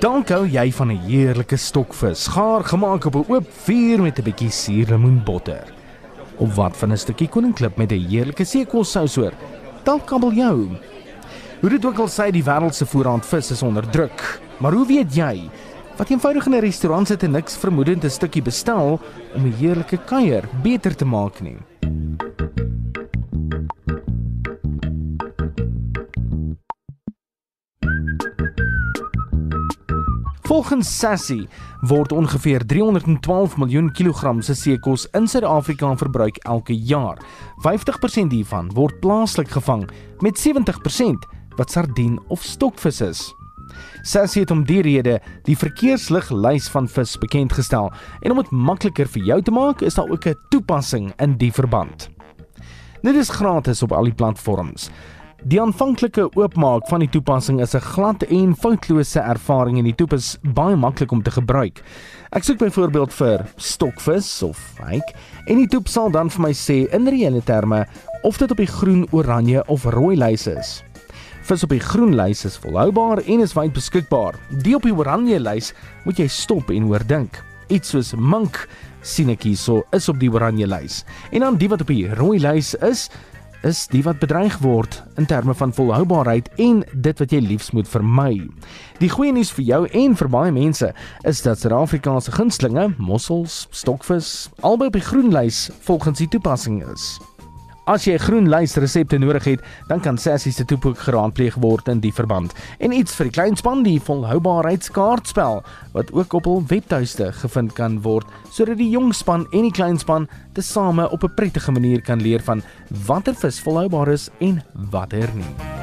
Dan gou jy van 'n heerlike stokvis, gaar gemaak op 'n oop vuur met 'n bietjie suurlemoenbotter. Of wat van 'n stukkie koninklip met 'n heerlike seekossous oor. Dalk kabbel jou. Hoe dit ook al sê, die wêreld se voorraad vis is onder druk. Maar hoe weet jy wat eenvoudig in 'n restaurant sit en niks vermoedend 'n stukkie bestel om 'n heerlike kuier beter te maak nie? Volgens Sassy word ongeveer 312 miljoen kilogram se seekos in Suid-Afrika verbruik elke jaar. 50% hiervan word plaaslik gevang met 70% wat sardien of stokvis is. Sassy het om die rede die verkeersliglys van vis bekend gestel en om dit makliker vir jou te maak, is daar ook 'n toepassing in die verband. Dit is gratis op al die platforms. Die aanvanklike oopmaak van die toepassing is 'n glad en foutlose ervaring en die toep is baie maklik om te gebruik. Ek soek byvoorbeeld vir stokvis of hake en die toep sal dan vir my sê in reële terme of dit op die groen, oranje of rooi lys is. Vis op die groen lys is volhoubaar en is wyd beskikbaar. Die op die oranje lys moet jy stop en oordink. Iets soos mink sien ek hierso is op die oranje lys. En dan die wat op die rooi lys is, is die wat bedreig word in terme van volhoubaarheid en dit wat jy liefs moet vermy. Die goeie nuus vir jou en vir baie mense is dat Suid-Afrikaanse gunstlinge, mossels, stokvis, albei op die groen lys volgens die toepassing is. As jy groen lys resepte nodig het, dan kan Sassy se toepoek geraadpleeg word in die verband. En iets vir die kleinspan, die volhoubaarheidskaartspel wat ook op hul webtuiste gevind kan word, sodat die jong span en die kleinspan tesame op 'n prettige manier kan leer van watter vis volhoubaar is en watter nie.